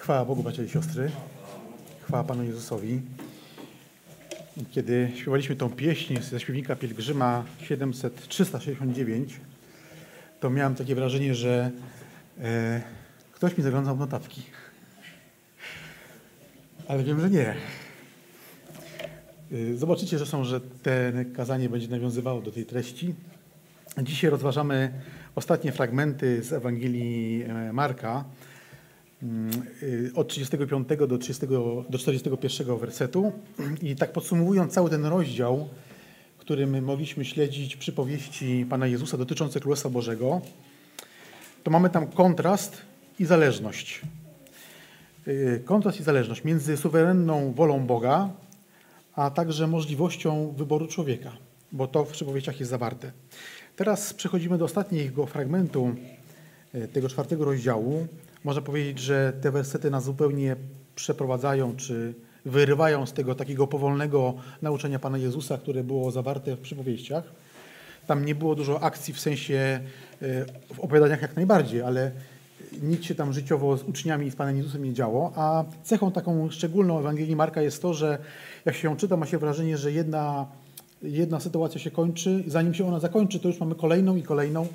Chwała Bogu, bracia i siostry. Chwała Panu Jezusowi. Kiedy śpiewaliśmy tą pieśń ze śpiewnika Pielgrzyma 700, 369, to miałem takie wrażenie, że e, ktoś mi zaglądał w notatki. Ale wiem, że nie. E, Zobaczycie, są, że te kazanie będzie nawiązywało do tej treści. Dzisiaj rozważamy ostatnie fragmenty z Ewangelii e, Marka od 35 do, 30, do 41 wersetu. I tak podsumowując cały ten rozdział, którym mogliśmy śledzić przypowieści Pana Jezusa dotyczące Królestwa Bożego, to mamy tam kontrast i zależność. Y, Kontrast i zależność między suwerenną wolą Boga, a także możliwością wyboru człowieka, bo to w przypowieściach jest zawarte. Teraz przechodzimy do ostatniego fragmentu e, tego czwartego rozdziału. Można powiedzieć, że te wersety nas zupełnie przeprowadzają, czy wyrywają z tego takiego powolnego nauczania Pana Jezusa, które było zawarte w przypowieściach. Tam nie było dużo akcji w sensie e, w opowiadaniach jak najbardziej, ale nic się tam życiowo z uczniami i z Panem Jezusem nie działo. A cechą taką szczególną Ewangelii Marka jest to, że jak się ją czyta, ma się wrażenie, że jedna jedna sytuacja się kończy, zanim się ona zakończy, to już mamy kolejną i kolejną.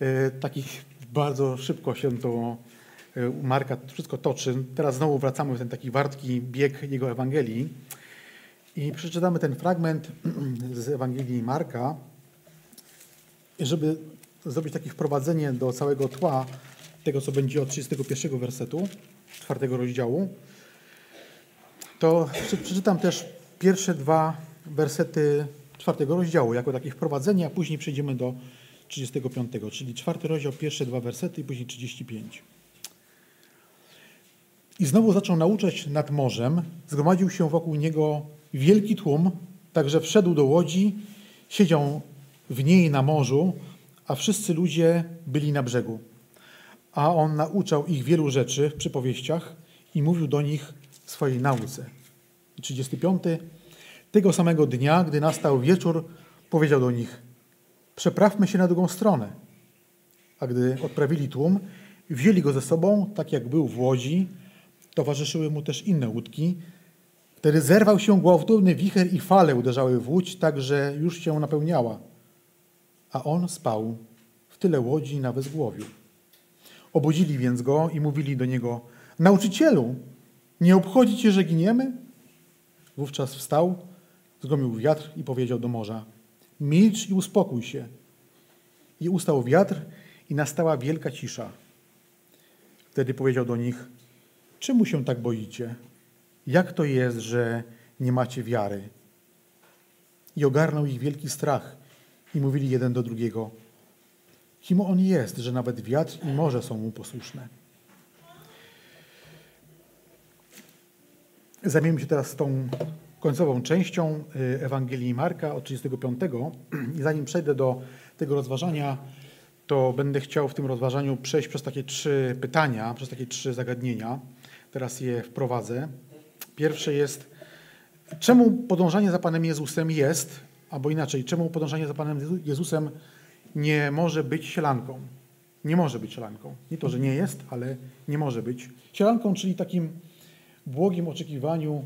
E, takich bardzo szybko się to Marka wszystko toczy. Teraz znowu wracamy w ten taki wartki bieg jego Ewangelii i przeczytamy ten fragment z Ewangelii Marka, żeby zrobić takie wprowadzenie do całego tła tego, co będzie od 31 wersetu czwartego rozdziału. To przeczytam też pierwsze dwa wersety czwartego rozdziału, jako takie wprowadzenie, a później przejdziemy do 35, czyli czwarty rozdział, pierwsze dwa wersety i później 35. I znowu zaczął nauczać nad morzem, zgromadził się wokół niego wielki tłum, także wszedł do łodzi, siedział w niej na morzu, a wszyscy ludzie byli na brzegu. A on nauczał ich wielu rzeczy w przypowieściach i mówił do nich w swojej nauce. 35. Tego samego dnia, gdy nastał wieczór, powiedział do nich: Przeprawmy się na drugą stronę. A gdy odprawili tłum, wzięli go ze sobą, tak jak był w łodzi, towarzyszyły mu też inne łódki. Wtedy zerwał się gwałtowny wicher i fale uderzały w łódź, tak że już się napełniała. A on spał w tyle łodzi na wezgłowiu. Obudzili więc go i mówili do niego: Nauczycielu, nie obchodzi cię, że giniemy? Wówczas wstał Zgromił wiatr i powiedział do morza: Milcz i uspokój się. I ustał wiatr i nastała wielka cisza. Wtedy powiedział do nich: Czemu się tak boicie? Jak to jest, że nie macie wiary? I ogarnął ich wielki strach i mówili jeden do drugiego: Kim on jest, że nawet wiatr i morze są mu posłuszne? Zajmiemy się teraz tą końcową częścią y, Ewangelii Marka od 35. I zanim przejdę do tego rozważania, to będę chciał w tym rozważaniu przejść przez takie trzy pytania, przez takie trzy zagadnienia. Teraz je wprowadzę. Pierwsze jest, czemu podążanie za Panem Jezusem jest, albo inaczej, czemu podążanie za Panem Jezusem nie może być sielanką? Nie może być sielanką. Nie to, że nie jest, ale nie może być. Sielanką, czyli takim błogim oczekiwaniu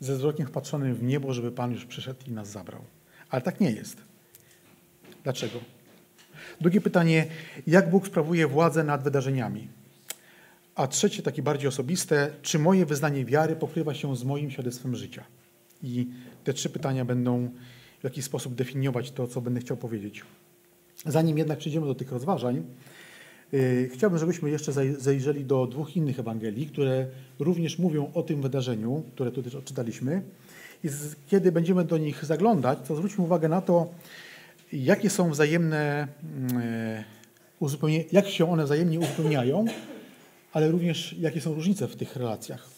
ze wzrokiem wpatrzonym w niebo, żeby Pan już przyszedł i nas zabrał. Ale tak nie jest. Dlaczego? Drugie pytanie, jak Bóg sprawuje władzę nad wydarzeniami? A trzecie, takie bardziej osobiste, czy moje wyznanie wiary pokrywa się z moim świadectwem życia? I te trzy pytania będą w jakiś sposób definiować to, co będę chciał powiedzieć. Zanim jednak przejdziemy do tych rozważań, Y, chciałbym, żebyśmy jeszcze zajrzeli do dwóch innych Ewangelii, które również mówią o tym wydarzeniu, które tu też odczytaliśmy. I kiedy będziemy do nich zaglądać, to zwróćmy uwagę na to, jakie są wzajemne mm, jak się one wzajemnie uzupełniają, ale również jakie są różnice w tych relacjach.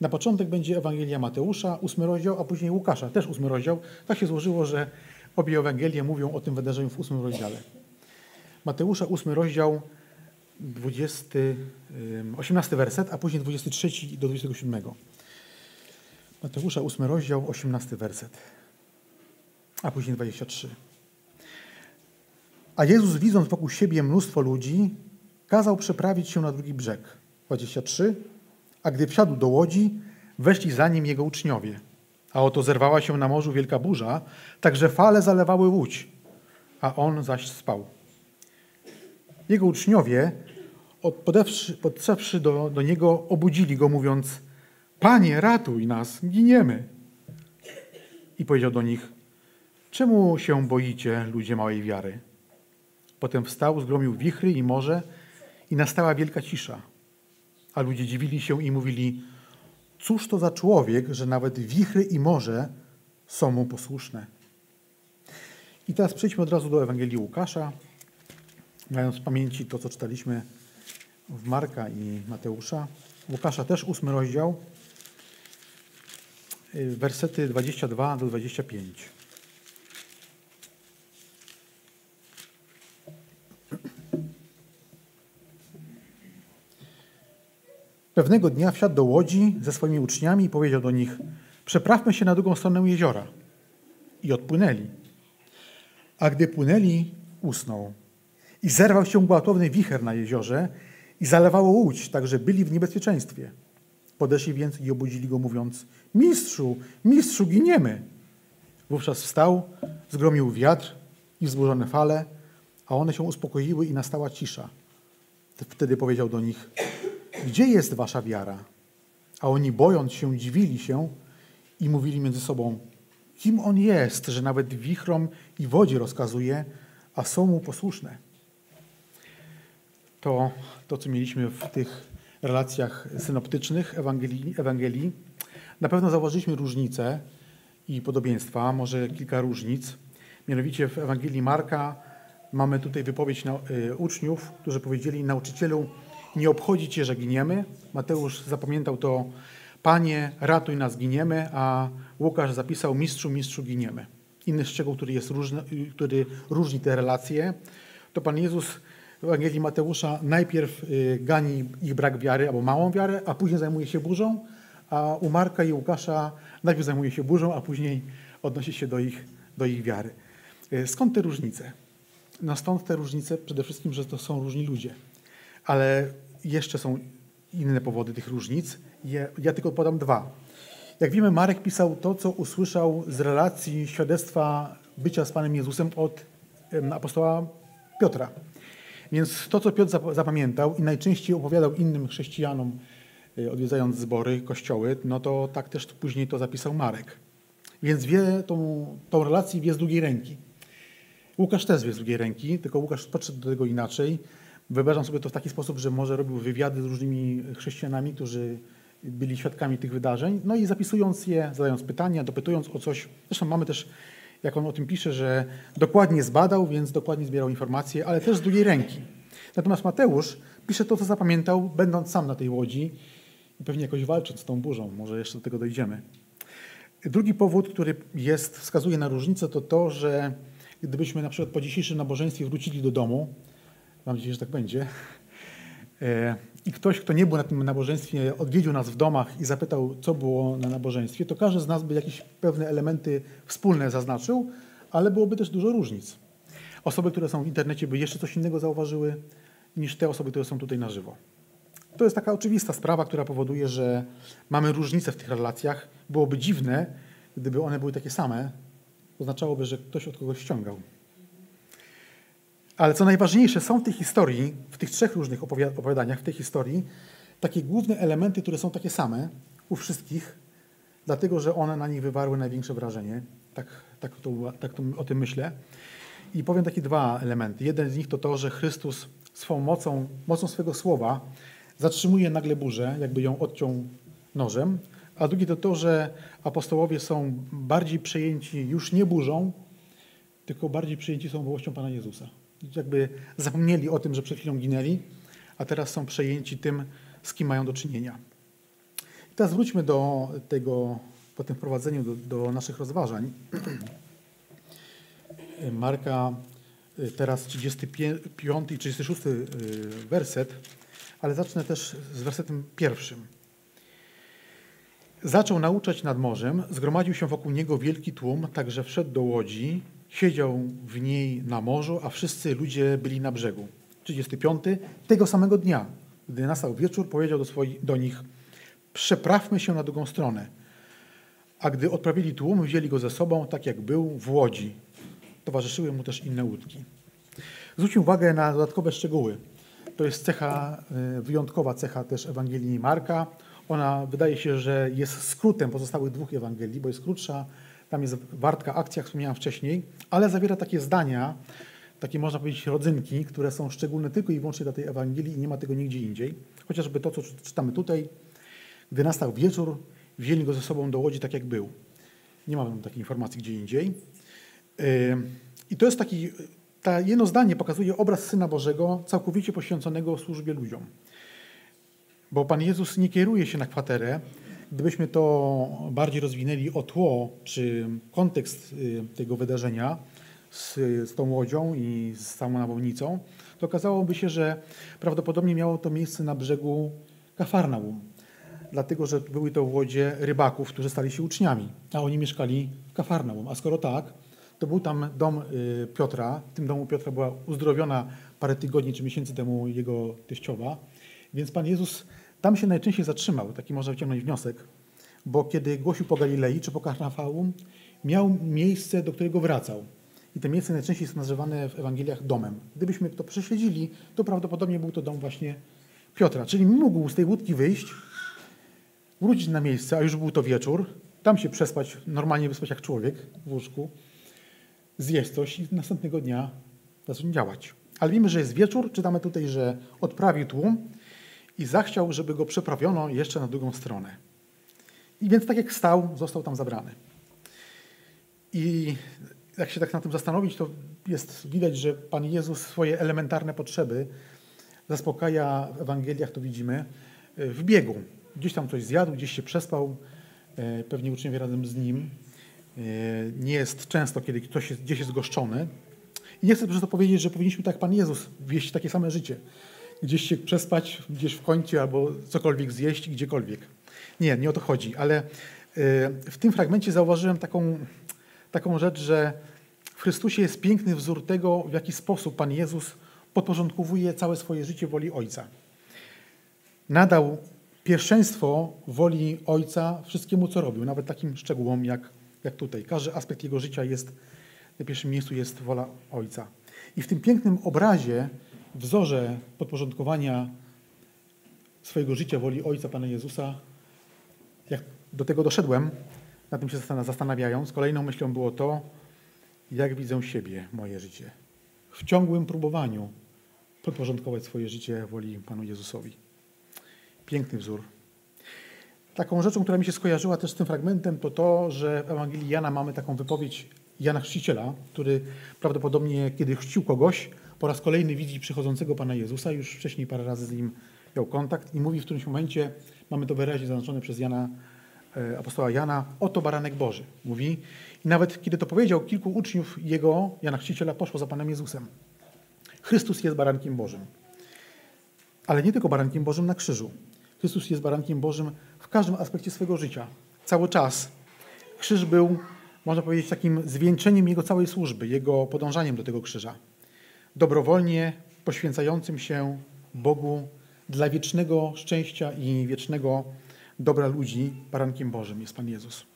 Na początek będzie Ewangelia Mateusza, ósmy rozdział, a później Łukasza, też ósmy rozdział. Tak się złożyło, że obie Ewangelie mówią o tym wydarzeniu w ósmym rozdziale. Mateusza, ósmy rozdział, 20, 18 werset, a później 23 do 27. Mateusza 8 rozdział, 18 werset, a później 23. A Jezus, widząc wokół siebie mnóstwo ludzi, kazał przeprawić się na drugi brzeg. 23. A gdy wsiadł do łodzi, weszli za nim jego uczniowie. A oto zerwała się na morzu wielka burza, tak że fale zalewały łódź, a on zaś spał. Jego uczniowie, podszedłszy do, do niego, obudzili go, mówiąc: Panie, ratuj nas, giniemy. I powiedział do nich: Czemu się boicie, ludzie małej wiary? Potem wstał, zgromił wichry i morze, i nastała wielka cisza. A ludzie dziwili się i mówili: Cóż to za człowiek, że nawet wichry i morze są mu posłuszne? I teraz przejdźmy od razu do Ewangelii Łukasza, mając w pamięci to, co czytaliśmy w Marka i Mateusza. Łukasza też ósmy rozdział, y, wersety 22 do 25. Pewnego dnia wsiadł do łodzi ze swoimi uczniami i powiedział do nich: Przeprawmy się na drugą stronę jeziora. I odpłynęli. A gdy płynęli, usnął. I zerwał się gwałtowny wicher na jeziorze i zalewało łódź, tak że byli w niebezpieczeństwie. Podeszli więc i obudzili go, mówiąc: Mistrzu, mistrzu, giniemy. Wówczas wstał, zgromił wiatr i wzburzone fale, a one się uspokoiły i nastała cisza. Wtedy powiedział do nich: gdzie jest wasza wiara? A oni bojąc się, dziwili się i mówili między sobą, kim on jest, że nawet wichrom i wodzie rozkazuje, a są mu posłuszne. To, to co mieliśmy w tych relacjach synoptycznych Ewangelii, Ewangelii. Na pewno zauważyliśmy różnice i podobieństwa, może kilka różnic. Mianowicie w Ewangelii Marka mamy tutaj wypowiedź na, y, uczniów, którzy powiedzieli nauczycielu, nie obchodzi Cię, że giniemy. Mateusz zapamiętał to, Panie, ratuj nas, giniemy, a Łukasz zapisał, mistrzu, mistrzu, giniemy. Inny szczegół, który, jest różny, który różni te relacje, to Pan Jezus w Ewangelii Mateusza najpierw y, gani ich brak wiary albo małą wiarę, a później zajmuje się burzą, a u Marka i Łukasza najpierw zajmuje się burzą, a później odnosi się do ich, do ich wiary. Y, skąd te różnice? No stąd te różnice przede wszystkim, że to są różni ludzie ale jeszcze są inne powody tych różnic. Ja tylko podam dwa. Jak wiemy, Marek pisał to, co usłyszał z relacji świadectwa bycia z Panem Jezusem od apostoła Piotra. Więc to, co Piotr zapamiętał i najczęściej opowiadał innym chrześcijanom, e, odwiedzając zbory, kościoły, no to tak też później to zapisał Marek. Więc wie tą, tą relację wie z drugiej ręki. Łukasz też wie z drugiej ręki, tylko Łukasz podszedł do tego inaczej. Wyobrażam sobie to w taki sposób, że może robił wywiady z różnymi chrześcijanami, którzy byli świadkami tych wydarzeń, no i zapisując je, zadając pytania, dopytując o coś. Zresztą mamy też, jak on o tym pisze, że dokładnie zbadał, więc dokładnie zbierał informacje, ale też z drugiej ręki. Natomiast Mateusz pisze to, co zapamiętał, będąc sam na tej łodzi i pewnie jakoś walcząc z tą burzą. Może jeszcze do tego dojdziemy. Drugi powód, który jest, wskazuje na różnicę, to to, że gdybyśmy na przykład po dzisiejszym nabożeństwie wrócili do domu, Mam nadzieję, że tak będzie. E, I ktoś, kto nie był na tym nabożeństwie, odwiedził nas w domach i zapytał, co było na nabożeństwie, to każdy z nas by jakieś pewne elementy wspólne zaznaczył, ale byłoby też dużo różnic. Osoby, które są w internecie, by jeszcze coś innego zauważyły niż te osoby, które są tutaj na żywo. To jest taka oczywista sprawa, która powoduje, że mamy różnice w tych relacjach. Byłoby dziwne, gdyby one były takie same. Oznaczałoby, że ktoś od kogoś ściągał. Ale co najważniejsze, są w tej historii, w tych trzech różnych opowiadaniach, w tej historii, takie główne elementy, które są takie same u wszystkich, dlatego że one na nich wywarły największe wrażenie. Tak, tak, to, tak to o tym myślę. I powiem takie dwa elementy. Jeden z nich to to, że Chrystus swą mocą, mocą swego słowa zatrzymuje nagle burzę, jakby ją odciął nożem, a drugi to to, że apostołowie są bardziej przejęci już nie burzą, tylko bardziej przejęci są miłością Pana Jezusa jakby zapomnieli o tym, że przed chwilą ginęli, a teraz są przejęci tym, z kim mają do czynienia. I teraz wróćmy do tego, po tym wprowadzeniu do, do naszych rozważań. Marka, y, teraz 35 i 36 y, werset, ale zacznę też z wersetem pierwszym. Zaczął nauczać nad morzem, zgromadził się wokół niego wielki tłum, także wszedł do łodzi Siedział w niej na morzu, a wszyscy ludzie byli na brzegu. 35. Tego samego dnia, gdy nastał wieczór, powiedział do, swoich, do nich: przeprawmy się na drugą stronę. A gdy odprawili tłum, wzięli go ze sobą, tak jak był, w łodzi. Towarzyszyły mu też inne łódki. Zwróćmy uwagę na dodatkowe szczegóły. To jest cecha, y, wyjątkowa cecha też Ewangelii Marka. Ona wydaje się, że jest skrótem pozostałych dwóch Ewangelii, bo jest krótsza. Tam jest wartka akcja, jak wspomniałem wcześniej, ale zawiera takie zdania, takie można powiedzieć rodzynki, które są szczególne tylko i wyłącznie dla tej Ewangelii i nie ma tego nigdzie indziej. Chociażby to, co czytamy tutaj. Gdy nastał wieczór, wzięli go ze sobą do łodzi tak, jak był. Nie mamy takiej informacji gdzie indziej. I to jest taki, ta jedno zdanie pokazuje obraz Syna Bożego całkowicie poświęconego służbie ludziom. Bo Pan Jezus nie kieruje się na kwaterę. Gdybyśmy to bardziej rozwinęli o tło, czy kontekst y, tego wydarzenia z, z tą łodzią i z całą nawałnicą, to okazałoby się, że prawdopodobnie miało to miejsce na brzegu Kafarnaum. Dlatego, że były to łodzie rybaków, którzy stali się uczniami, a oni mieszkali w Kafarnaum. A skoro tak, to był tam dom y, Piotra. W tym domu Piotra była uzdrowiona parę tygodni czy miesięcy temu jego teściowa. Więc Pan Jezus tam się najczęściej zatrzymał, taki można wyciągnąć wniosek, bo kiedy głosił po Galilei czy po Karnafaum, miał miejsce, do którego wracał. I te miejsce najczęściej są nazywane w Ewangeliach domem. Gdybyśmy to prześledzili, to prawdopodobnie był to dom właśnie Piotra. Czyli mógł z tej łódki wyjść, wrócić na miejsce, a już był to wieczór, tam się przespać, normalnie wyspać jak człowiek w łóżku, zjeść coś i następnego dnia zacząć działać. Ale wiemy, że jest wieczór, czytamy tutaj, że odprawił tłum i zachciał, żeby go przeprawiono jeszcze na drugą stronę. I więc tak jak stał, został tam zabrany. I jak się tak na tym zastanowić, to jest widać, że Pan Jezus swoje elementarne potrzeby zaspokaja w Ewangeliach, to widzimy, w biegu. Gdzieś tam coś zjadł, gdzieś się przespał, e, pewnie uczniowie razem z nim. E, nie jest często, kiedy ktoś jest, gdzieś jest goszczony. I nie chcę przez to powiedzieć, że powinniśmy tak Pan Jezus wieść takie same życie. Gdzieś się przespać, gdzieś w kącie albo cokolwiek zjeść, gdziekolwiek. Nie, nie o to chodzi, ale e, w tym fragmencie zauważyłem taką, taką rzecz, że w Chrystusie jest piękny wzór tego, w jaki sposób Pan Jezus podporządkowuje całe swoje życie woli Ojca. Nadał pierwszeństwo woli Ojca wszystkiemu, co robił, nawet takim szczegółom jak, jak tutaj. Każdy aspekt jego życia jest, na pierwszym miejscu jest wola Ojca. I w tym pięknym obrazie, wzorze podporządkowania swojego życia woli Ojca Pana Jezusa, jak do tego doszedłem, na tym się zastanawiając, kolejną myślą było to, jak widzę siebie, moje życie. W ciągłym próbowaniu podporządkować swoje życie woli Panu Jezusowi. Piękny wzór. Taką rzeczą, która mi się skojarzyła też z tym fragmentem, to to, że w Ewangelii Jana mamy taką wypowiedź Jana Chrzciciela, który prawdopodobnie, kiedy chrzcił kogoś, po raz kolejny widzi przychodzącego Pana Jezusa, już wcześniej parę razy z nim miał kontakt i mówi w którymś momencie, mamy to wyraźnie zaznaczone przez Jana, e, apostoła Jana, oto baranek Boży. Mówi. I nawet kiedy to powiedział, kilku uczniów jego, Jana Chrzciciela, poszło za Panem Jezusem. Chrystus jest barankiem Bożym. Ale nie tylko barankiem Bożym na krzyżu. Chrystus jest barankiem Bożym w każdym aspekcie swojego życia. Cały czas. Krzyż był, można powiedzieć, takim zwieńczeniem Jego całej służby, Jego podążaniem do tego krzyża. Dobrowolnie poświęcającym się Bogu dla wiecznego szczęścia i wiecznego dobra ludzi, barankiem Bożym jest Pan Jezus.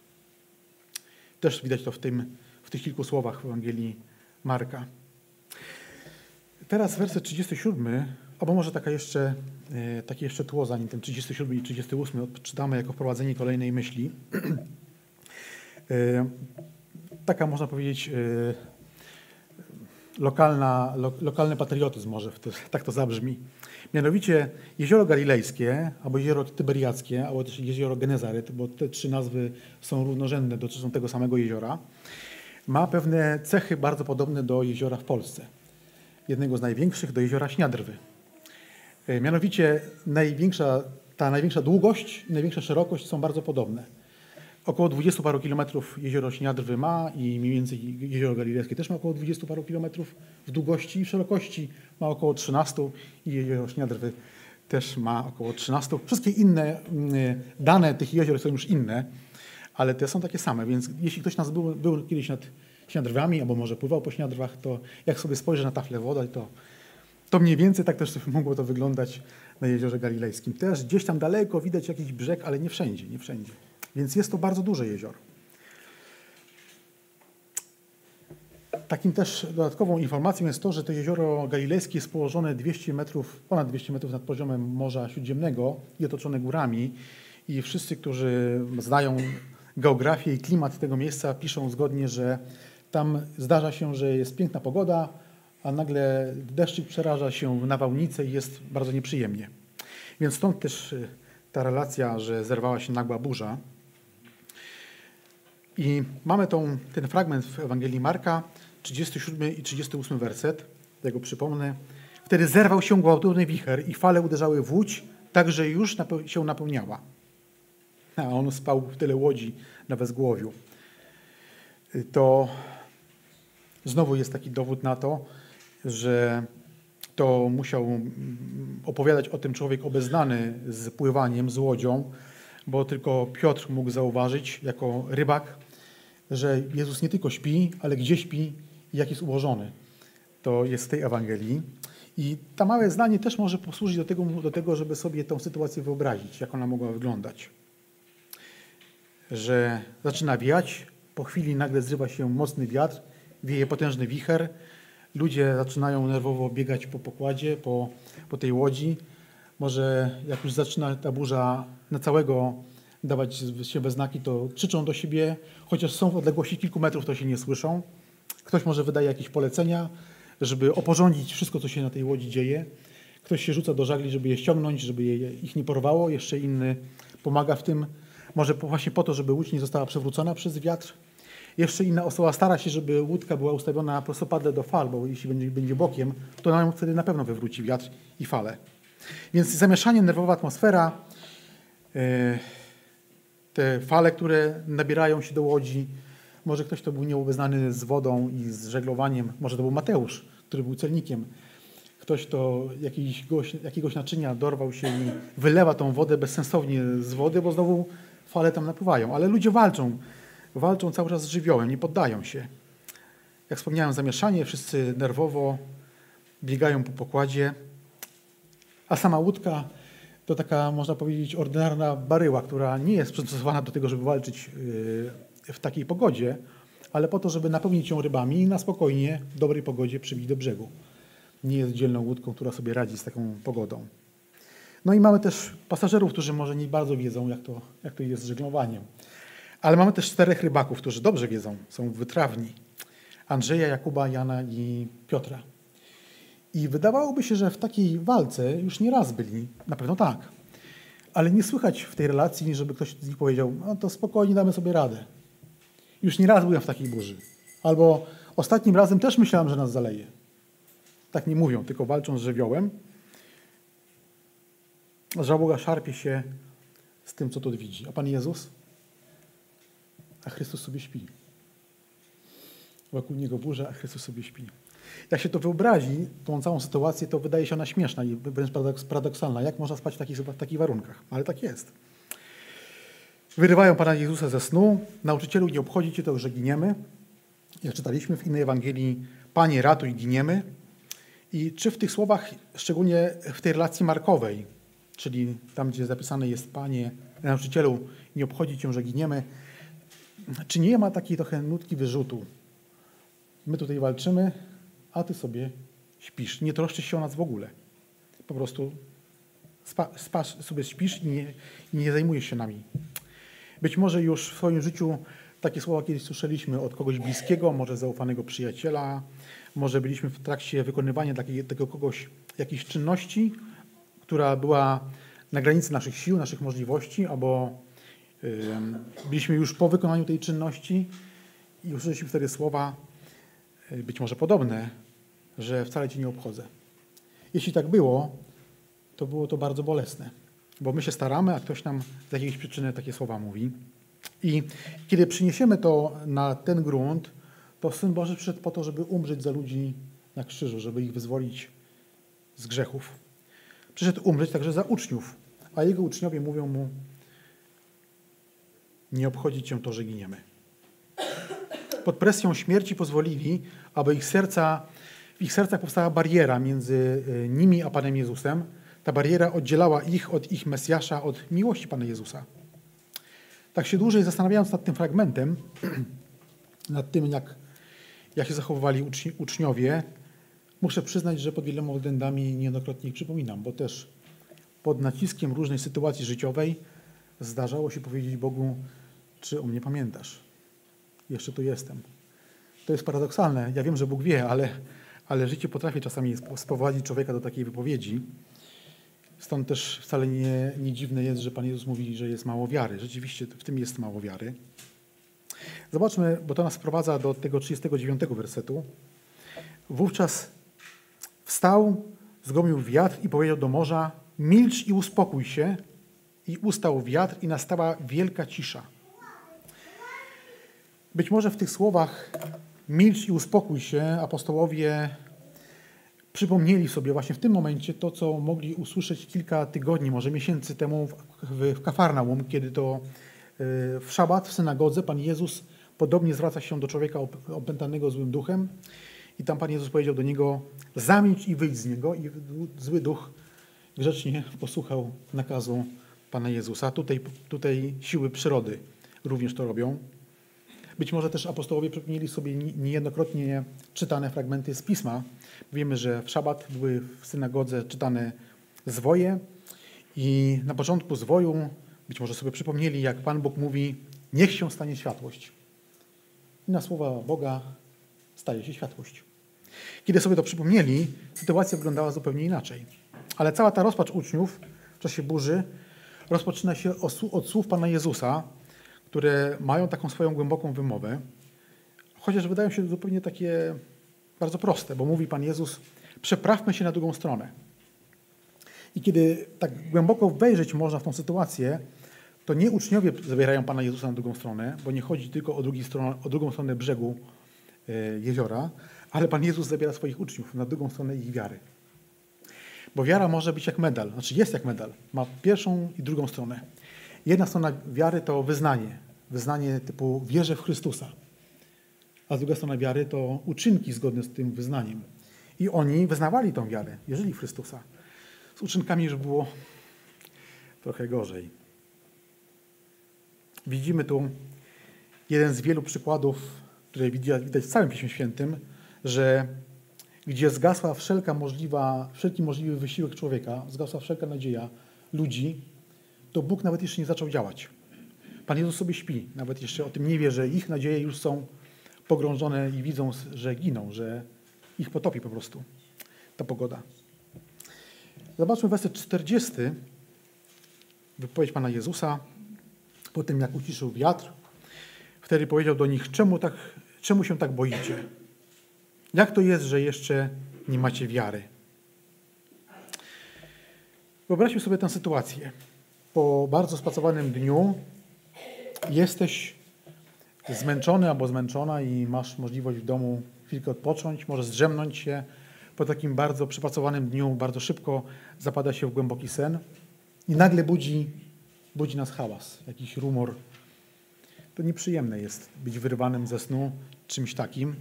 Też widać to w, tym, w tych kilku słowach w Ewangelii Marka. Teraz werset 37 Albo może taka jeszcze, e, takie jeszcze tło, zanim ten 37 i 38 odczytamy jako wprowadzenie kolejnej myśli. E, taka można powiedzieć e, lokalna, lo, lokalny patriotyzm może, tak to zabrzmi. Mianowicie jezioro galilejskie, albo jezioro tyberiackie, albo też jezioro Genezaret, bo te trzy nazwy są równorzędne, dotyczą tego samego jeziora, ma pewne cechy bardzo podobne do jeziora w Polsce. Jednego z największych, do jeziora Śniadrwy. E, mianowicie największa, ta największa długość i największa szerokość są bardzo podobne. Około 20 paru kilometrów jezioro Śniadrwy ma i mniej więcej jezioro Galilejskie też ma około 20 paru kilometrów w długości i w szerokości ma około 13 i jezioro Śniadrwy też ma około 13. Wszystkie inne mm, dane tych jezior są już inne, ale te są takie same, więc jeśli ktoś nas był, był kiedyś nad Śniadrwami albo może pływał po Śniadrwach, to jak sobie spojrzy na taflę wody, to to mniej więcej tak też mogło to wyglądać na Jeziorze Galilejskim. Też gdzieś tam daleko widać jakiś brzeg, ale nie wszędzie, nie wszędzie. Więc jest to bardzo duże jezioro. Takim też dodatkową informacją jest to, że to jezioro galilejskie jest położone 200 metrów, ponad 200 metrów nad poziomem Morza Śródziemnego i otoczone górami. I wszyscy, którzy znają geografię i klimat tego miejsca, piszą zgodnie, że tam zdarza się, że jest piękna pogoda, a nagle deszczyk przeraża się nawałnicę i jest bardzo nieprzyjemnie. Więc stąd też y, ta relacja, że zerwała się nagła burza. I mamy tą, ten fragment w Ewangelii Marka, 37 i 38 werset, tego przypomnę. Wtedy zerwał się gwałtowny wicher i fale uderzały w łódź, tak że już się napełniała. A on spał w tyle łodzi na wezgłowiu. To znowu jest taki dowód na to, że to musiał opowiadać o tym człowiek obeznany z pływaniem, z łodzią, bo tylko Piotr mógł zauważyć jako rybak, że Jezus nie tylko śpi, ale gdzie śpi i jak jest ułożony. To jest w tej Ewangelii. I to małe zdanie też może posłużyć do tego, do tego, żeby sobie tę sytuację wyobrazić, jak ona mogła wyglądać. Że zaczyna wiać, po chwili nagle zrywa się mocny wiatr, wieje potężny wicher, ludzie zaczynają nerwowo biegać po pokładzie, po, po tej łodzi. Może jak już zaczyna ta burza na całego dawać siebie znaki, to krzyczą do siebie, chociaż są w odległości kilku metrów, to się nie słyszą. Ktoś może wydaje jakieś polecenia, żeby oporządzić wszystko, co się na tej łodzi dzieje. Ktoś się rzuca do żagli, żeby je ściągnąć, żeby je, ich nie porwało. Jeszcze inny pomaga w tym, może właśnie po to, żeby łódź nie została przewrócona przez wiatr. Jeszcze inna osoba stara się, żeby łódka była ustawiona prostopadle do fal, bo jeśli będzie, będzie bokiem, to nam wtedy na pewno wywróci wiatr i fale. Więc zamieszanie, nerwowa atmosfera, e, te fale, które nabierają się do łodzi, może ktoś, kto był nieobeznany z wodą i z żeglowaniem, może to był Mateusz, który był celnikiem. Ktoś, kto jakiegoś, jakiegoś naczynia dorwał się i wylewa tą wodę bezsensownie z wody, bo znowu fale tam napływają. Ale ludzie walczą walczą cały czas z żywiołem, nie poddają się. Jak wspomniałem, zamieszanie, wszyscy nerwowo biegają po pokładzie, a sama łódka to taka, można powiedzieć, ordynarna baryła, która nie jest przystosowana do tego, żeby walczyć yy, w takiej pogodzie, ale po to, żeby napełnić ją rybami i na spokojnie, w dobrej pogodzie przybić do brzegu. Nie jest dzielną łódką, która sobie radzi z taką pogodą. No i mamy też pasażerów, którzy może nie bardzo wiedzą, jak to, jak to jest z żeglowaniem. Ale mamy też czterech rybaków, którzy dobrze wiedzą, są wytrawni. Andrzeja, Jakuba, Jana i Piotra. I wydawałoby się, że w takiej walce już nie raz byli, na pewno tak. Ale nie słychać w tej relacji, żeby ktoś z nich powiedział, no to spokojnie damy sobie radę. Już nie raz byłem w takiej burzy. Albo ostatnim razem też myślałem, że nas zaleje. Tak nie mówią, tylko walczą z żywiołem. Żałoga szarpie się z tym, co tu widzi. A Pan Jezus? a Chrystus sobie śpi. Wokół niego burza, a Chrystus sobie śpi. Jak się to wyobrazi, tą całą sytuację, to wydaje się ona śmieszna i wręcz paradoksalna. Jak można spać w takich, w takich warunkach? Ale tak jest. Wyrywają Pana Jezusa ze snu. Nauczycielu, nie obchodzi Cię to, że giniemy. Jak czytaliśmy w innej Ewangelii, Panie, ratuj, giniemy. I czy w tych słowach, szczególnie w tej relacji markowej, czyli tam, gdzie zapisane jest Panie, nauczycielu, nie obchodzi Cię, że giniemy, czy nie ma takiej trochę nutki wyrzutu? My tutaj walczymy, a ty sobie śpisz. Nie troszczysz się o nas w ogóle. Po prostu spa, spa, sobie śpisz i nie, nie zajmujesz się nami. Być może już w swoim życiu takie słowa kiedyś słyszeliśmy od kogoś bliskiego, może zaufanego przyjaciela, może byliśmy w trakcie wykonywania takiej, tego kogoś jakiejś czynności, która była na granicy naszych sił, naszych możliwości, albo Byliśmy już po wykonaniu tej czynności i usłyszeliśmy wtedy słowa, e, być może podobne, że wcale Cię nie obchodzę. Jeśli tak było, to było to bardzo bolesne, bo my się staramy, a ktoś nam z jakiejś przyczyny takie słowa mówi. I kiedy przyniesiemy to na ten grunt, to Syn Boży przyszedł po to, żeby umrzeć za ludzi na krzyżu, żeby ich wyzwolić z grzechów. Przyszedł umrzeć także za uczniów, a jego uczniowie mówią mu, nie obchodzi cię to, że giniemy. Pod presją śmierci pozwolili, aby ich serca, ich sercach powstała bariera między e, nimi a Panem Jezusem, Ta bariera oddzielała ich od ich Mesjasza, od miłości Pana Jezusa. Tak się dłużej zastanawiając nad tym fragmentem, nad tym, jak, jak się zachowywali uczni, uczniowie, muszę przyznać, że pod wieloma względami niejednokrotnie ich przypominam, bo też pod naciskiem różnej sytuacji życiowej zdarzało się powiedzieć Bogu, czy o mnie pamiętasz? Jeszcze tu jestem. To jest paradoksalne. Ja wiem, że Bóg wie, ale, ale życie potrafi czasami sprowadzić człowieka do takiej wypowiedzi. Stąd też wcale nie, nie dziwne jest, że Pan Jezus mówi, że jest mało wiary. Rzeczywiście w tym jest mało wiary. Zobaczmy, bo to nas sprowadza do tego 39 wersetu. Wówczas wstał, zgromił wiatr i powiedział do morza: Milcz i uspokój się. I ustał wiatr, i nastała wielka cisza. Być może w tych słowach milcz i uspokój się apostołowie przypomnieli sobie właśnie w tym momencie to, co mogli usłyszeć kilka tygodni, może miesięcy temu w, w, Kafarnaum, kiedy to y, w szabat w synagodze Pan Jezus podobnie zwraca się do człowieka opętanego złym duchem i tam Pan Jezus powiedział do niego zamilcz i wyjdź z niego i zły duch grzecznie posłuchał nakazu Pana Jezusa. Tutaj, tutaj siły przyrody również to robią. Być może też apostołowie przypomnieli sobie niejednokrotnie czytane fragmenty z Pisma. Wiemy, że w szabat były w synagodze czytane zwoje i na początku zwoju być może sobie przypomnieli, jak Pan Bóg mówi, niech się stanie światłość. I na słowa Boga staje się światłość. Kiedy sobie to przypomnieli, sytuacja wyglądała zupełnie inaczej. Ale cała ta rozpacz uczniów w czasie burzy rozpoczyna się od słów Pana Jezusa, które mają taką swoją głęboką wymowę, chociaż wydają się zupełnie takie bardzo proste, bo mówi Pan Jezus, przeprawmy się na drugą stronę. I kiedy tak głęboko wejrzeć można w tą sytuację, to nie uczniowie zabierają Pana Jezusa na drugą stronę, bo nie chodzi tylko o, stronę, o drugą stronę brzegu e, jeziora, ale Pan Jezus zabiera swoich uczniów na drugą stronę ich wiary. Bo wiara może być jak medal, znaczy jest jak medal, ma pierwszą i drugą stronę. Jedna strona wiary to wyznanie, wyznanie typu wierzę w Chrystusa, a druga strona wiary to uczynki zgodne z tym wyznaniem. I oni wyznawali tą wiarę, wierzyli w Chrystusa. Z uczynkami już było trochę gorzej. Widzimy tu jeden z wielu przykładów, które widać w całym Piśmie Świętym, że gdzie zgasła wszelka możliwa, wszelki możliwy wysiłek człowieka, zgasła wszelka nadzieja ludzi, to Bóg nawet jeszcze nie zaczął działać. Pan Jezus sobie śpi, nawet jeszcze o tym nie wie, że ich nadzieje już są pogrążone i widzą, że giną, że ich potopi po prostu ta pogoda. Zobaczmy werset 40, wypowiedź Pana Jezusa, po tym jak uciszył wiatr. Wtedy powiedział do nich, czemu, tak, czemu się tak boicie? Jak to jest, że jeszcze nie macie wiary? Wyobraźmy sobie tę sytuację. Po bardzo spracowanym dniu jesteś zmęczony albo zmęczona i masz możliwość w domu chwilkę odpocząć, może zdrzemnąć się. Po takim bardzo przepracowanym dniu bardzo szybko zapada się w głęboki sen i nagle budzi, budzi nas hałas, jakiś rumor. To nieprzyjemne jest być wyrwanym ze snu czymś takim.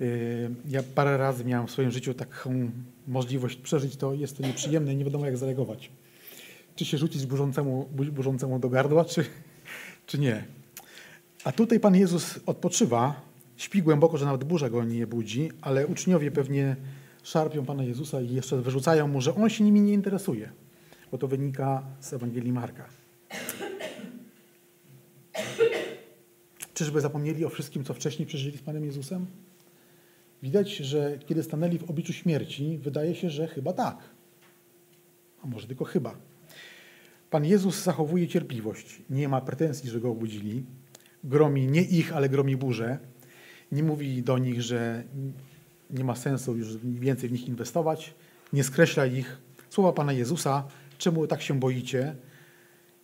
Yy, ja parę razy miałem w swoim życiu taką możliwość przeżyć to, jest to nieprzyjemne i nie wiadomo jak zareagować. Czy się rzucić burzącemu, burzącemu do gardła, czy, czy nie. A tutaj Pan Jezus odpoczywa, śpi głęboko, że nawet burza go nie budzi, ale uczniowie pewnie szarpią Pana Jezusa i jeszcze wyrzucają mu, że On się nimi nie interesuje, bo to wynika z Ewangelii Marka. Czyżby zapomnieli o wszystkim, co wcześniej przeżyli z Panem Jezusem? Widać, że kiedy stanęli w obliczu śmierci, wydaje się, że chyba tak. A może tylko chyba. Pan Jezus zachowuje cierpliwość. Nie ma pretensji, że go obudzili. Gromi nie ich, ale gromi burzę. Nie mówi do nich, że nie ma sensu już więcej w nich inwestować. Nie skreśla ich. Słowa Pana Jezusa, czemu tak się boicie?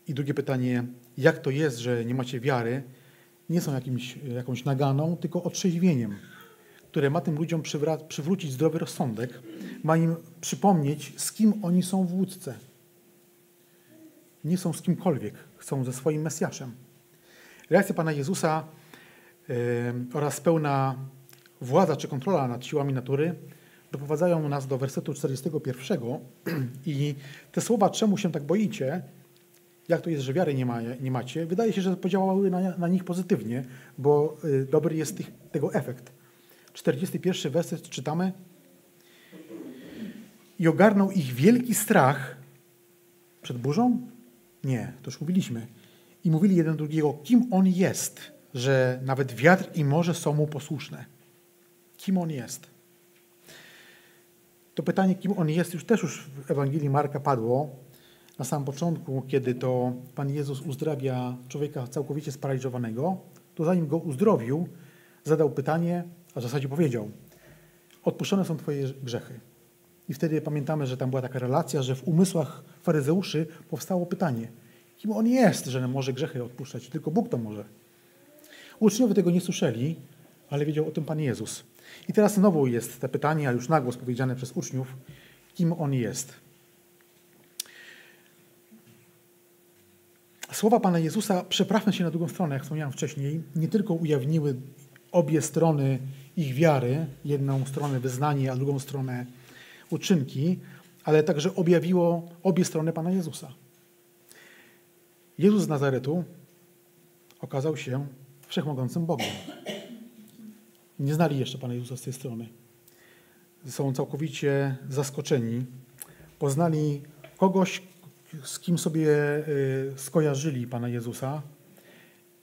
I drugie pytanie, jak to jest, że nie macie wiary? Nie są jakimś, jakąś naganą, tylko otrzeźwieniem, które ma tym ludziom przywrócić zdrowy rozsądek, ma im przypomnieć, z kim oni są w łódce nie są z kimkolwiek, chcą ze swoim Mesjaszem. Reakcja Pana Jezusa yy, oraz pełna władza czy kontrola nad siłami natury doprowadzają nas do wersetu 41 i te słowa, czemu się tak boicie, jak to jest, że wiary nie, ma, nie macie, wydaje się, że podziałały na, na nich pozytywnie, bo y, dobry jest tych, tego efekt. 41 werset czytamy i ogarnął ich wielki strach przed burzą? Nie, to już mówiliśmy. I mówili jeden drugiego, kim on jest, że nawet wiatr i morze są mu posłuszne. Kim on jest? To pytanie, kim on jest, już też już w Ewangelii Marka padło na samym początku, kiedy to Pan Jezus uzdrawia człowieka całkowicie sparaliżowanego, to zanim go uzdrowił, zadał pytanie, a w zasadzie powiedział: Odpuszczone są Twoje grzechy. I wtedy pamiętamy, że tam była taka relacja, że w umysłach faryzeuszy powstało pytanie: kim on jest, że może grzechy odpuszczać? Tylko Bóg to może. Uczniowie tego nie słyszeli, ale wiedział o tym Pan Jezus. I teraz znowu jest te pytanie, a już nagłos powiedziane przez uczniów, kim on jest. Słowa Pana Jezusa, przeprawmy się na drugą stronę, jak wspomniałem wcześniej, nie tylko ujawniły obie strony ich wiary, jedną stronę wyznanie, a drugą stronę uczynki, ale także objawiło obie strony Pana Jezusa. Jezus z Nazaretu okazał się wszechmogącym Bogiem. Nie znali jeszcze Pana Jezusa z tej strony. Są całkowicie zaskoczeni. Poznali kogoś, z kim sobie y, skojarzyli Pana Jezusa.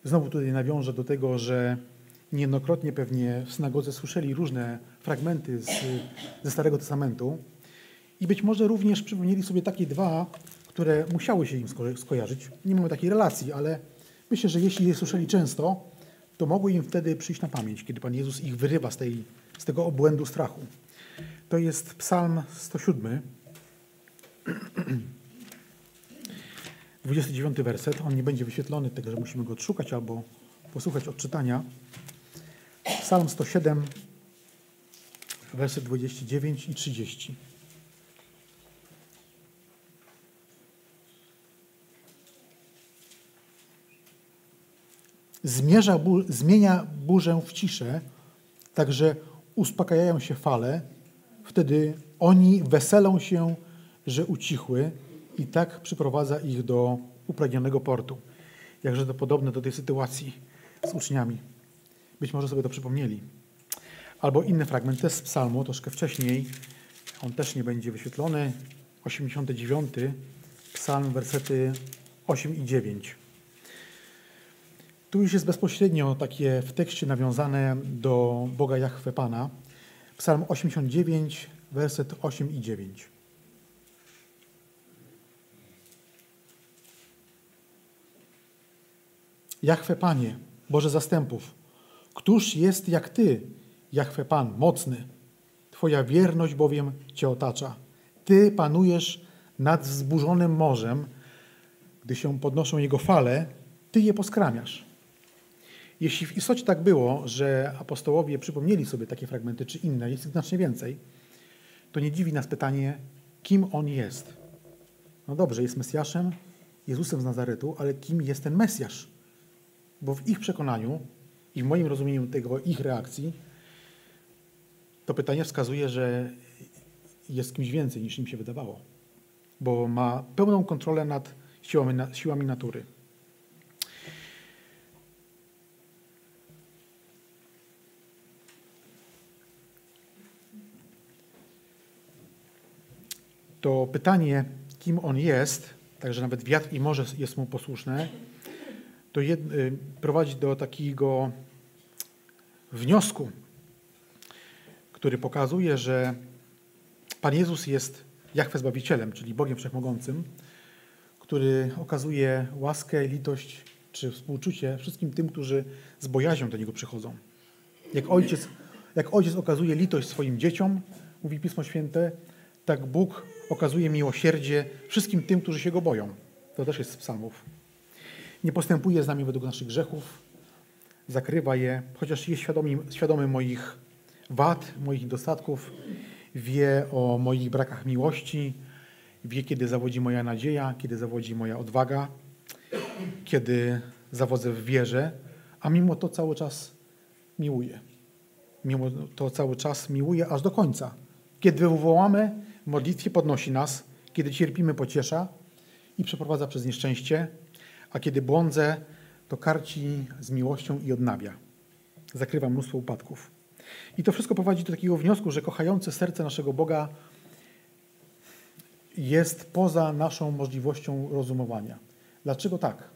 Znowu tutaj nawiążę do tego, że niejednokrotnie pewnie w synagodze słyszeli różne fragmenty z, ze Starego Testamentu i być może również przypomnieli sobie takie dwa, które musiały się im sko skojarzyć. Nie mamy takiej relacji, ale myślę, że jeśli je słyszeli często, to mogły im wtedy przyjść na pamięć, kiedy Pan Jezus ich wyrywa z, tej, z tego obłędu strachu. To jest Psalm 107, 29 werset. On nie będzie wyświetlony, także musimy go odszukać albo posłuchać odczytania. Psalm 107, werset 29 i 30. Zmierza, zmienia burzę w ciszę, także uspokajają się fale. Wtedy oni weselą się, że ucichły i tak przyprowadza ich do upragnionego portu. Jakże to podobne do tej sytuacji z uczniami. Być może sobie to przypomnieli. Albo inny fragment też z psalmu, troszkę wcześniej. On też nie będzie wyświetlony. 89. Psalm, wersety 8 i 9. Tu już jest bezpośrednio takie w tekście nawiązane do Boga Jahwe Pana. Psalm 89, werset 8 i 9. Jahwe Panie, Boże zastępów, któż jest jak Ty, Jahwe Pan, mocny? Twoja wierność bowiem Cię otacza. Ty panujesz nad wzburzonym morzem. Gdy się podnoszą jego fale, Ty je poskramiasz. Jeśli w istocie tak było, że apostołowie przypomnieli sobie takie fragmenty czy inne, jest ich znacznie więcej, to nie dziwi nas pytanie, kim On jest. No dobrze, jest Mesjaszem, Jezusem z Nazaretu, ale kim jest ten Mesjasz? Bo w ich przekonaniu i w moim rozumieniu tego ich reakcji, to pytanie wskazuje, że jest kimś więcej niż im się wydawało, bo ma pełną kontrolę nad siłami, siłami natury. To pytanie, kim on jest, także nawet wiatr i morze jest mu posłuszne, to jed, y, prowadzi do takiego wniosku, który pokazuje, że Pan Jezus jest Jachwę Zbawicielem, czyli Bogiem Wszechmogącym, który okazuje łaskę, litość czy współczucie wszystkim tym, którzy z bojaźnią do Niego przychodzą. Jak ojciec, jak ojciec okazuje litość swoim dzieciom, mówi Pismo Święte, tak Bóg okazuje miłosierdzie wszystkim tym, którzy się Go boją. To też jest z psalmów. Nie postępuje z nami według naszych grzechów, zakrywa je, chociaż jest świadomy, świadomy moich wad, moich dostatków, wie o moich brakach miłości, wie, kiedy zawodzi moja nadzieja, kiedy zawodzi moja odwaga, kiedy zawodzę w wierze, a mimo to cały czas miłuje. Mimo to cały czas miłuje aż do końca. Kiedy wywołamy, w modlitwie podnosi nas, kiedy cierpimy, pociesza i przeprowadza przez nieszczęście, a kiedy błądzę, to karci z miłością i odnawia. Zakrywa mnóstwo upadków. I to wszystko prowadzi do takiego wniosku, że kochające serce naszego Boga jest poza naszą możliwością rozumowania. Dlaczego tak?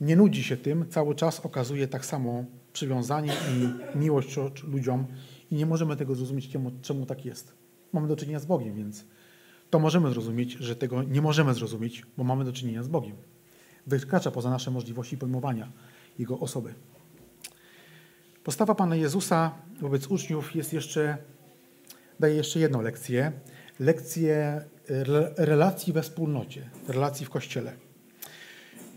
Nie nudzi się tym, cały czas okazuje tak samo przywiązanie i miłość ludziom i nie możemy tego zrozumieć, czemu, czemu tak jest. Mamy do czynienia z Bogiem, więc to możemy zrozumieć, że tego nie możemy zrozumieć, bo mamy do czynienia z Bogiem. Wykracza poza nasze możliwości pojmowania Jego osoby. Postawa Pana Jezusa wobec uczniów jest jeszcze, daje jeszcze jedną lekcję. Lekcję relacji we wspólnocie, relacji w Kościele.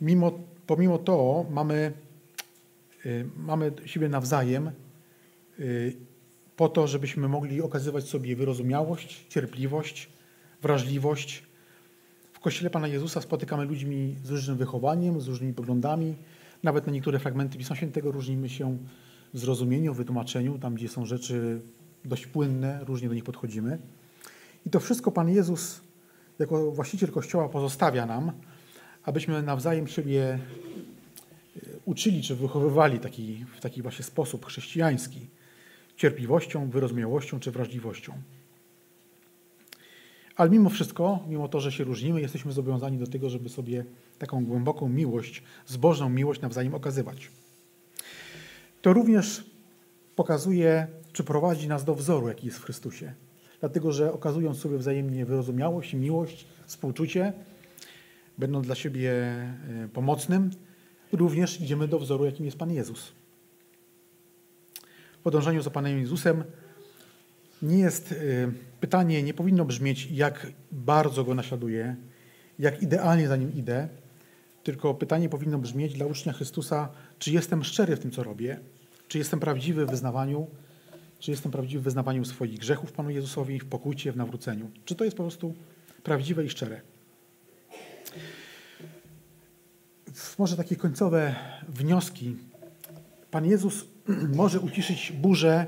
Mimo, pomimo to mamy, y, mamy siebie nawzajem y, po to, żebyśmy mogli okazywać sobie wyrozumiałość, cierpliwość, wrażliwość. Kościele Pana Jezusa spotykamy ludźmi z różnym wychowaniem, z różnymi poglądami. Nawet na niektóre fragmenty Pisma Świętego różnimy się w zrozumieniu, wytłumaczeniu, tam gdzie są rzeczy dość płynne, różnie do nich podchodzimy. I to wszystko Pan Jezus jako właściciel Kościoła pozostawia nam, abyśmy nawzajem siebie e, uczyli czy wychowywali taki, w taki właśnie sposób chrześcijański, cierpliwością, wyrozumiałością czy wrażliwością. Ale mimo wszystko, mimo to, że się różnimy, jesteśmy zobowiązani do tego, żeby sobie taką głęboką miłość, zbożną miłość nawzajem okazywać. To również pokazuje, czy prowadzi nas do wzoru, jaki jest w Chrystusie. Dlatego, że okazując sobie wzajemnie wyrozumiałość, miłość, współczucie, będąc dla siebie e, pomocnym, również idziemy do wzoru, jakim jest Pan Jezus. W podążaniu za Panem Jezusem nie jest e, pytanie, nie powinno brzmieć, jak bardzo Go naśladuję, jak idealnie za Nim idę, tylko pytanie powinno brzmieć dla ucznia Chrystusa, czy jestem szczery w tym, co robię, czy jestem prawdziwy w wyznawaniu, czy jestem prawdziwy w wyznawaniu swoich grzechów Panu Jezusowi, w pokucie, w nawróceniu. Czy to jest po prostu prawdziwe i szczere. Może takie końcowe wnioski. Pan Jezus może uciszyć burzę,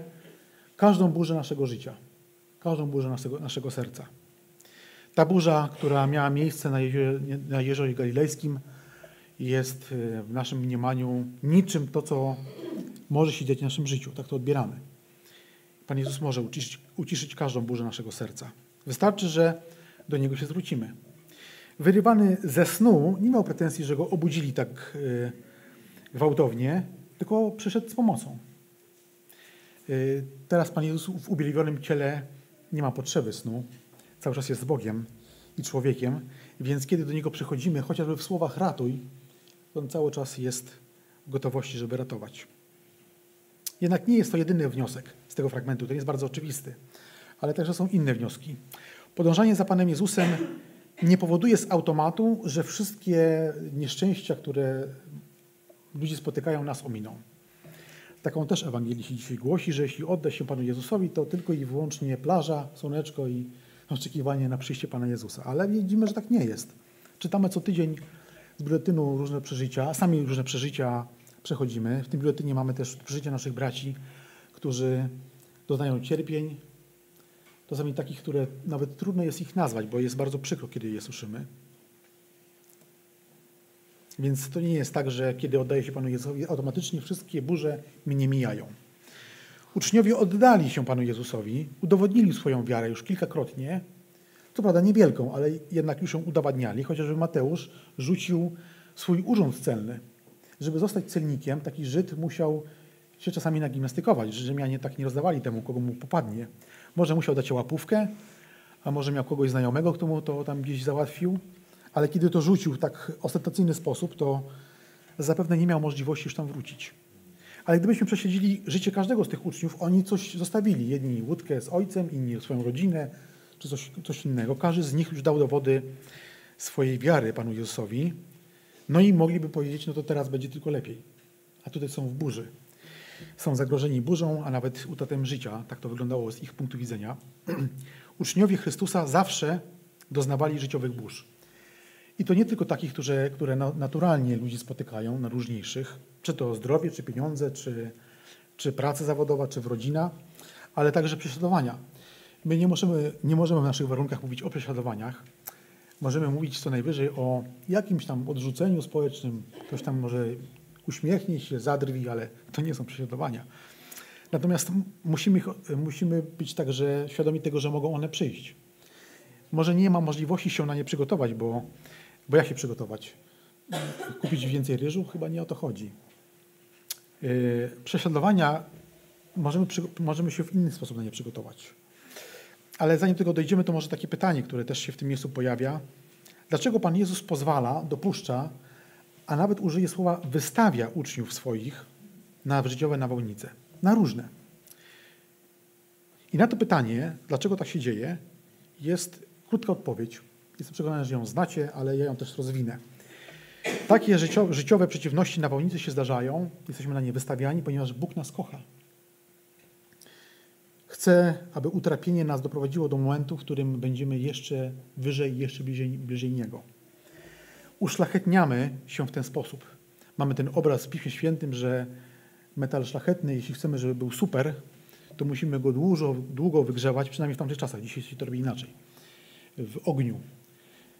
każdą burzę naszego życia, każdą burzę naszego, naszego serca. Ta burza, która miała miejsce na, jeziorze, na jeziorze Galilejskim, jest e, w naszym mniemaniu niczym to, co może się dziać w naszym życiu. Tak to odbieramy. Pan Jezus może uciszyć, uciszyć każdą burzę naszego serca. Wystarczy, że do Niego się zwrócimy. Wyrywany ze snu nie miał pretensji, że go obudzili tak e, gwałtownie, tylko przyszedł z pomocą. E, teraz Pan Jezus w ubielwionym ciele nie ma potrzeby snu. Cały czas jest Bogiem i człowiekiem, więc kiedy do Niego przychodzimy, chociażby w słowach ratuj, to On cały czas jest w gotowości, żeby ratować. Jednak nie jest to jedyny wniosek z tego fragmentu, ten jest bardzo oczywisty, ale także są inne wnioski. Podążanie za Panem Jezusem nie powoduje z automatu, że wszystkie nieszczęścia, które ludzie spotykają, nas ominą. Taką też Ewangelii się dzisiaj głosi, że jeśli odda się Panu Jezusowi, to tylko i wyłącznie plaża, słoneczko i oczekiwanie na przyjście Pana Jezusa. Ale widzimy, że tak nie jest. Czytamy co tydzień z biuletynu różne przeżycia, sami różne przeżycia przechodzimy. W tym biuletynie mamy też przeżycia naszych braci, którzy doznają cierpień, czasami takich, które nawet trudno jest ich nazwać, bo jest bardzo przykro, kiedy je słyszymy. Więc to nie jest tak, że kiedy oddaje się Panu Jezusowi, automatycznie wszystkie burze mnie mijają. Uczniowie oddali się Panu Jezusowi, udowodnili swoją wiarę już kilkakrotnie, co prawda niewielką, ale jednak już ją udowadniali, chociażby Mateusz rzucił swój urząd celny. Żeby zostać celnikiem, taki Żyd musiał się czasami nagimnastykować. Rzymianie tak nie rozdawali temu, kogo mu popadnie. Może musiał dać łapówkę, a może miał kogoś znajomego, kto mu to tam gdzieś załatwił, ale kiedy to rzucił w tak ostentacyjny sposób, to zapewne nie miał możliwości już tam wrócić. Ale gdybyśmy prześledzili życie każdego z tych uczniów, oni coś zostawili. Jedni łódkę z ojcem, inni swoją rodzinę, czy coś, coś innego. Każdy z nich już dał dowody swojej wiary Panu Jezusowi. No i mogliby powiedzieć, no to teraz będzie tylko lepiej. A tutaj są w burzy. Są zagrożeni burzą, a nawet utratą życia. Tak to wyglądało z ich punktu widzenia. Uczniowie Chrystusa zawsze doznawali życiowych burz. I to nie tylko takich, które, które naturalnie ludzi spotykają, na różniejszych, czy to zdrowie, czy pieniądze, czy, czy praca zawodowa, czy w rodzina, ale także prześladowania. My nie możemy, nie możemy w naszych warunkach mówić o prześladowaniach. Możemy mówić co najwyżej o jakimś tam odrzuceniu społecznym. Ktoś tam może uśmiechnie się, zadrwi, ale to nie są prześladowania. Natomiast musimy, musimy być także świadomi tego, że mogą one przyjść. Może nie ma możliwości się na nie przygotować, bo, bo jak się przygotować? Kupić więcej ryżu? Chyba nie o to chodzi. Yy, prześladowania możemy, możemy się w inny sposób na nie przygotować. Ale zanim tego dojdziemy, to może takie pytanie, które też się w tym miejscu pojawia. Dlaczego Pan Jezus pozwala, dopuszcza, a nawet użyje słowa wystawia uczniów swoich na życiowe nawałnice? Na różne. I na to pytanie, dlaczego tak się dzieje, jest krótka odpowiedź. Jestem przekonany, że ją znacie, ale ja ją też rozwinę. Takie życiowe przeciwności nawałnicy się zdarzają, jesteśmy na nie wystawiani, ponieważ Bóg nas kocha. Chcę, aby utrapienie nas doprowadziło do momentu, w którym będziemy jeszcze wyżej, jeszcze bliżej, bliżej Niego. Uszlachetniamy się w ten sposób. Mamy ten obraz w Piśmie Świętym, że metal szlachetny, jeśli chcemy, żeby był super, to musimy go długo, długo wygrzewać, przynajmniej w tamtych czasach. Dzisiaj się to robi inaczej. W ogniu,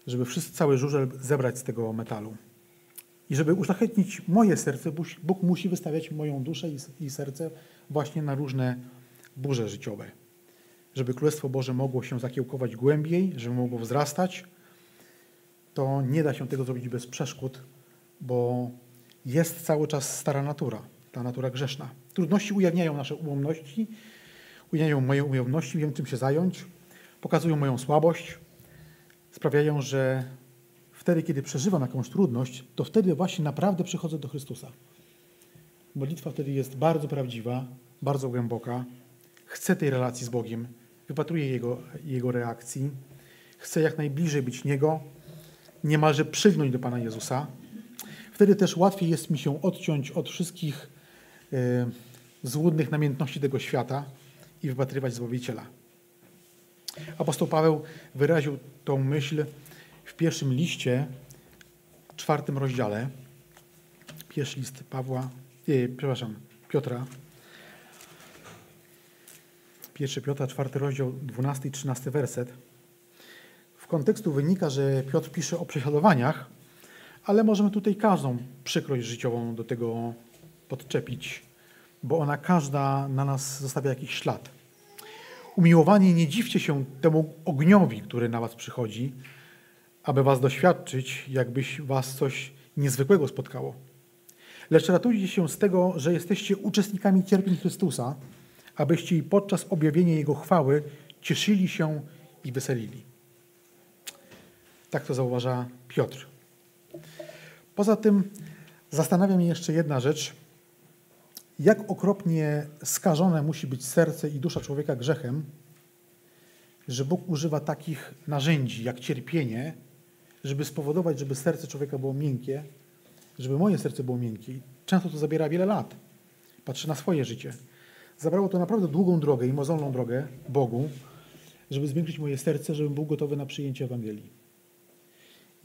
żeby wszyscy, cały żużel zebrać z tego metalu. I żeby uszlachetnić moje serce, Bóg musi wystawiać moją duszę i serce właśnie na różne burze życiowe. Żeby Królestwo Boże mogło się zakiełkować głębiej, żeby mogło wzrastać, to nie da się tego zrobić bez przeszkód, bo jest cały czas stara natura, ta natura grzeszna. Trudności ujawniają nasze ułomności, ujawniają moje ułomności, wiem czym się zająć, pokazują moją słabość, sprawiają, że wtedy, kiedy przeżywam jakąś trudność, to wtedy właśnie naprawdę przychodzę do Chrystusa. Modlitwa wtedy jest bardzo prawdziwa, bardzo głęboka. Chcę tej relacji z Bogiem, wypatruję Jego, Jego reakcji, chcę jak najbliżej być Niego, niemalże przygnąć do Pana Jezusa. Wtedy też łatwiej jest mi się odciąć od wszystkich e, złudnych namiętności tego świata i wypatrywać Zbawiciela. Apostoł Paweł wyraził tą myśl w pierwszym liście, czwartym rozdziale. Pierwszy list Pawła, nie, przepraszam, Piotra. Pierwszy Piotra, czwarty rozdział, dwunasty i trzynasty werset. W kontekstu wynika, że Piotr pisze o prześladowaniach, ale możemy tutaj każdą przykrość życiową do tego podczepić, bo ona każda na nas zostawia jakiś ślad. Umiłowani, nie dziwcie się temu ogniowi, który na was przychodzi, aby was doświadczyć, jakbyś was coś niezwykłego spotkało. Lecz ratujcie się z tego, że jesteście uczestnikami cierpień Chrystusa, abyście i podczas objawienia Jego chwały cieszyli się i weselili. Tak to zauważa Piotr. Poza tym zastanawia mnie jeszcze jedna rzecz. Jak okropnie skażone musi być serce i dusza człowieka grzechem, że Bóg używa takich narzędzi jak cierpienie, żeby spowodować, żeby serce człowieka było miękkie, żeby moje serce było miękkie. Często to zabiera wiele lat. Patrzę na swoje życie. Zabrało to naprawdę długą drogę i mozolną drogę Bogu, żeby zwiększyć moje serce, żebym był gotowy na przyjęcie Ewangelii.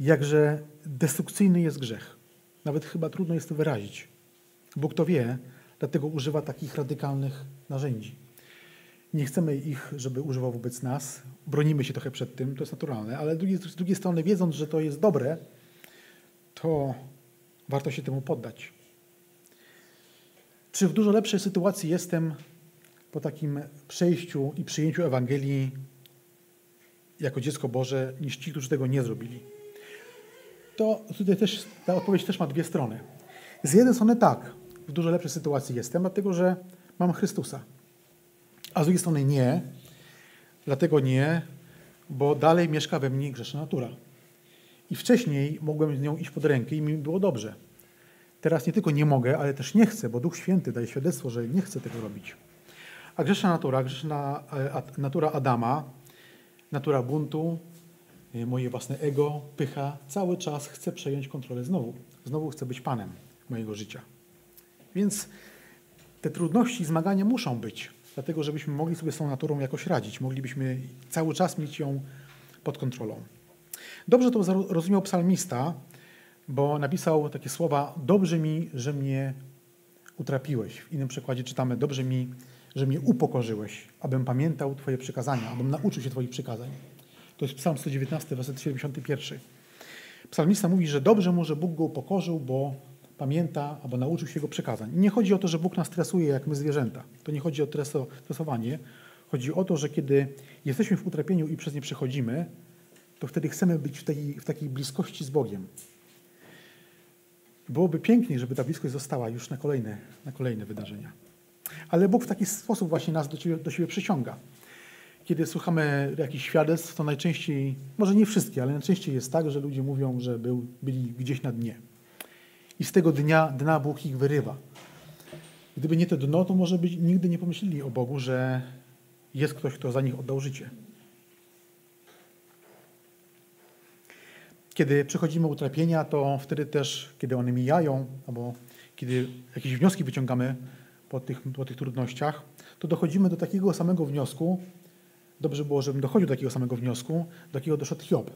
Jakże destrukcyjny jest grzech. Nawet chyba trudno jest to wyrazić. Bóg to wie, dlatego używa takich radykalnych narzędzi. Nie chcemy ich, żeby używał wobec nas. Bronimy się trochę przed tym, to jest naturalne, ale z drugiej, strony, wiedząc, że to jest dobre, to warto się temu poddać. Czy w dużo lepszej sytuacji jestem po takim przejściu i przyjęciu Ewangelii jako dziecko Boże, niż ci, którzy tego nie zrobili? To tutaj też ta odpowiedź też ma dwie strony. Z jednej strony tak, w dużo lepszej sytuacji jestem, dlatego że mam Chrystusa. A z drugiej strony nie, dlatego nie, bo dalej mieszka we mnie grzeszna natura. I wcześniej mogłem z nią iść pod rękę i mi było dobrze. Teraz nie tylko nie mogę, ale też nie chcę, bo Duch Święty daje świadectwo, że nie chcę tego robić. A grzeszna natura, grzeszna e, natura Adama, natura buntu, e, moje własne ego, pycha, cały czas chce przejąć kontrolę znowu. Znowu chcę być Panem mojego życia. Więc te trudności i zmagania muszą być, dlatego żebyśmy mogli sobie z tą naturą jakoś radzić. Moglibyśmy cały czas mieć ją pod kontrolą. Dobrze to rozumiał psalmista, bo napisał takie słowa: Dobrze mi, że mnie utrapiłeś. W innym przykładzie czytamy: Dobrze mi, że mnie upokorzyłeś, abym pamiętał Twoje przykazania, abym nauczył się Twoich przykazań. To jest Psalm 119, werset 71. Psalmista mówi, że dobrze mu, że Bóg go upokorzył, bo pamięta albo nauczył się Jego przykazań. I nie chodzi o to, że Bóg nas stresuje jak my zwierzęta. To nie chodzi o stresowanie. Chodzi o to, że kiedy jesteśmy w utrapieniu i przez nie przechodzimy, to wtedy chcemy być w takiej, w takiej bliskości z Bogiem. Byłoby piękniej, żeby ta bliskość została już na kolejne, na kolejne wydarzenia. Ale Bóg w taki sposób właśnie nas do, ciebie, do siebie przyciąga. Kiedy słuchamy jakichś świadectw, to najczęściej, może nie wszystkie, ale najczęściej jest tak, że ludzie mówią, że był, byli gdzieś na dnie. I z tego dnia, dna Bóg ich wyrywa. Gdyby nie to dno, to może by nigdy nie pomyśleli o Bogu, że jest ktoś, kto za nich oddał życie. Kiedy przechodzimy utrapienia, to wtedy też, kiedy one mijają, albo kiedy jakieś wnioski wyciągamy po tych, po tych trudnościach, to dochodzimy do takiego samego wniosku, dobrze było, żebym dochodził do takiego samego wniosku, do jakiego doszedł Hiob.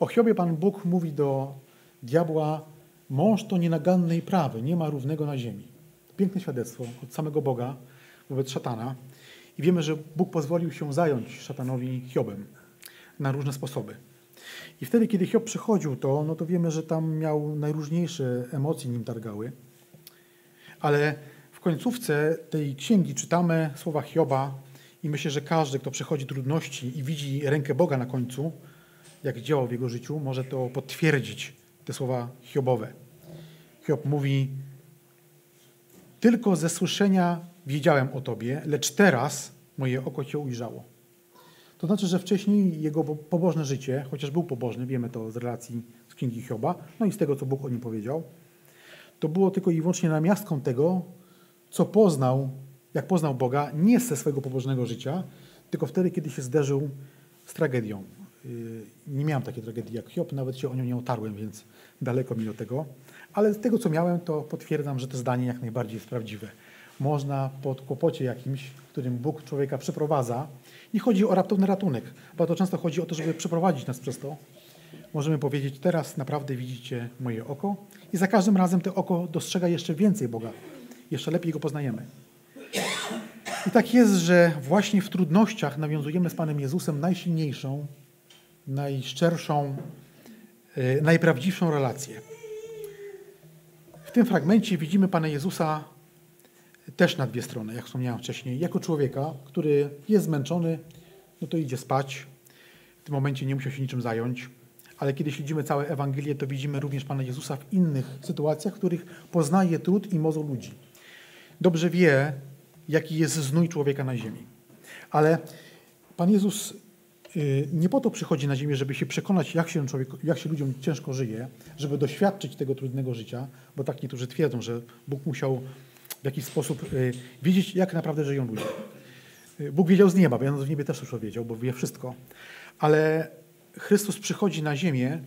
O Hiobie Pan Bóg mówi do diabła, mąż to nienaganny i prawy, nie ma równego na ziemi. Piękne świadectwo od samego Boga wobec szatana. I wiemy, że Bóg pozwolił się zająć szatanowi Hiobem na różne sposoby. I wtedy, kiedy Hiob przychodził to, no to wiemy, że tam miał najróżniejsze emocje nim targały. Ale w końcówce tej księgi czytamy słowa Hioba i myślę, że każdy, kto przechodzi trudności i widzi rękę Boga na końcu, jak działał w jego życiu, może to potwierdzić, te słowa Hiobowe. Hiob mówi, tylko ze słyszenia wiedziałem o Tobie, lecz teraz moje oko Cię ujrzało. To znaczy, że wcześniej jego pobożne życie, chociaż był pobożny, wiemy to z relacji z Księgi Hioba, no i z tego, co Bóg o nim powiedział, to było tylko i wyłącznie namiastką tego, co poznał, jak poznał Boga, nie ze swojego pobożnego życia, tylko wtedy, kiedy się zderzył z tragedią. Y, nie miałem takiej tragedii jak Hiob, nawet się o nią nie otarłem, więc daleko mi do tego. Ale z tego, co miałem, to potwierdzam, że to zdanie jak najbardziej jest prawdziwe. Można pod kłopocie jakimś, w którym Bóg człowieka przeprowadza, nie chodzi o raptowny ratunek. Bardzo często chodzi o to, żeby przeprowadzić nas przez to. Możemy powiedzieć, teraz naprawdę widzicie moje oko i za każdym razem to oko dostrzega jeszcze więcej Boga. Jeszcze lepiej Go poznajemy. I tak jest, że właśnie w trudnościach nawiązujemy z Panem Jezusem najsilniejszą, najszczerszą, yy, najprawdziwszą relację. W tym fragmencie widzimy Pana Jezusa też na dwie strony, jak wspomniałem wcześniej. Jako człowieka, który jest zmęczony, no to idzie spać. W tym momencie nie musiał się niczym zająć. Ale kiedy śledzimy całe Ewangelię, to widzimy również Pana Jezusa w innych sytuacjach, w których poznaje trud i mozą ludzi. Dobrze wie, jaki jest znój człowieka na ziemi. Ale Pan Jezus nie po to przychodzi na ziemię, żeby się przekonać, jak się, człowiek, jak się ludziom ciężko żyje, żeby doświadczyć tego trudnego życia, bo tak niektórzy twierdzą, że Bóg musiał w jakiś sposób y, wiedzieć, jak naprawdę żyją ludzie. Y, Bóg wiedział z nieba, będąc w niebie też już wiedział, bo wie wszystko. Ale Chrystus przychodzi na ziemię,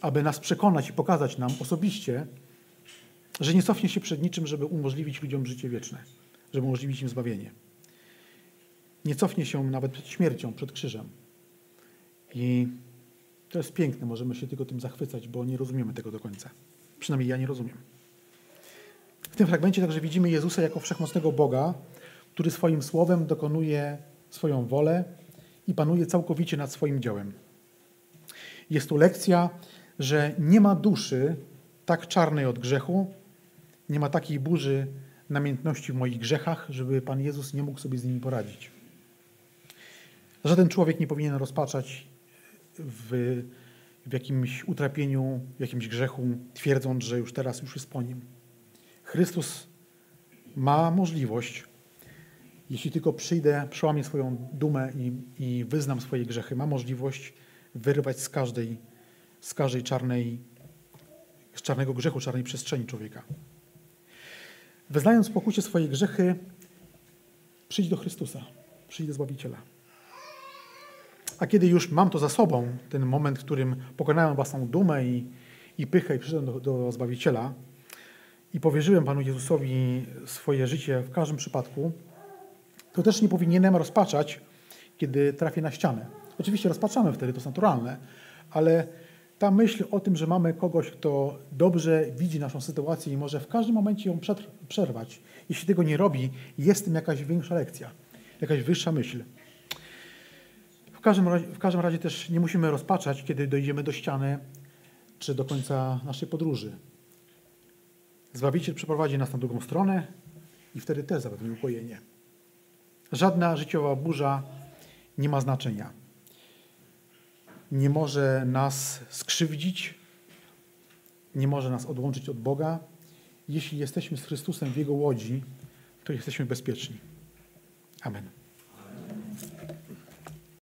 aby nas przekonać i pokazać nam osobiście, że nie cofnie się przed niczym, żeby umożliwić ludziom życie wieczne, żeby umożliwić im zbawienie. Nie cofnie się nawet przed śmiercią, przed krzyżem. I to jest piękne, możemy się tylko tym zachwycać, bo nie rozumiemy tego do końca. Przynajmniej ja nie rozumiem. W tym fragmencie także widzimy Jezusa jako wszechmocnego Boga, który swoim słowem dokonuje swoją wolę i panuje całkowicie nad swoim dziełem. Jest tu lekcja, że nie ma duszy tak czarnej od grzechu, nie ma takiej burzy namiętności w moich grzechach, żeby Pan Jezus nie mógł sobie z nimi poradzić. Żaden człowiek nie powinien rozpaczać w, w jakimś utrapieniu, w jakimś grzechu, twierdząc, że już teraz już jest po nim. Chrystus ma możliwość, jeśli tylko przyjdę, przełamię swoją dumę i, i wyznam swoje grzechy, ma możliwość wyrwać z każdej, z każdej czarnej, z czarnego grzechu, czarnej przestrzeni człowieka. Wyznając pokucie swoje grzechy, przyjdź do Chrystusa, przyjdź do Zbawiciela. A kiedy już mam to za sobą, ten moment, w którym pokonałem własną dumę i, i pychę i przyszedłem do, do Zbawiciela, i powierzyłem Panu Jezusowi swoje życie w każdym przypadku, to też nie powinienem rozpaczać, kiedy trafię na ścianę. Oczywiście rozpaczamy wtedy, to jest naturalne, ale ta myśl o tym, że mamy kogoś, kto dobrze widzi naszą sytuację i może w każdym momencie ją przerwać, jeśli tego nie robi, jest tym jakaś większa lekcja, jakaś wyższa myśl. Każdym, razie, w każdym razie też nie musimy rozpaczać, kiedy dojdziemy do ściany czy do końca naszej podróży. Zbawiciel przeprowadzi nas na drugą stronę i wtedy też zapewni ukojenie. Żadna życiowa burza nie ma znaczenia. Nie może nas skrzywdzić, nie może nas odłączyć od Boga, jeśli jesteśmy z Chrystusem w Jego łodzi, to jesteśmy bezpieczni. Amen.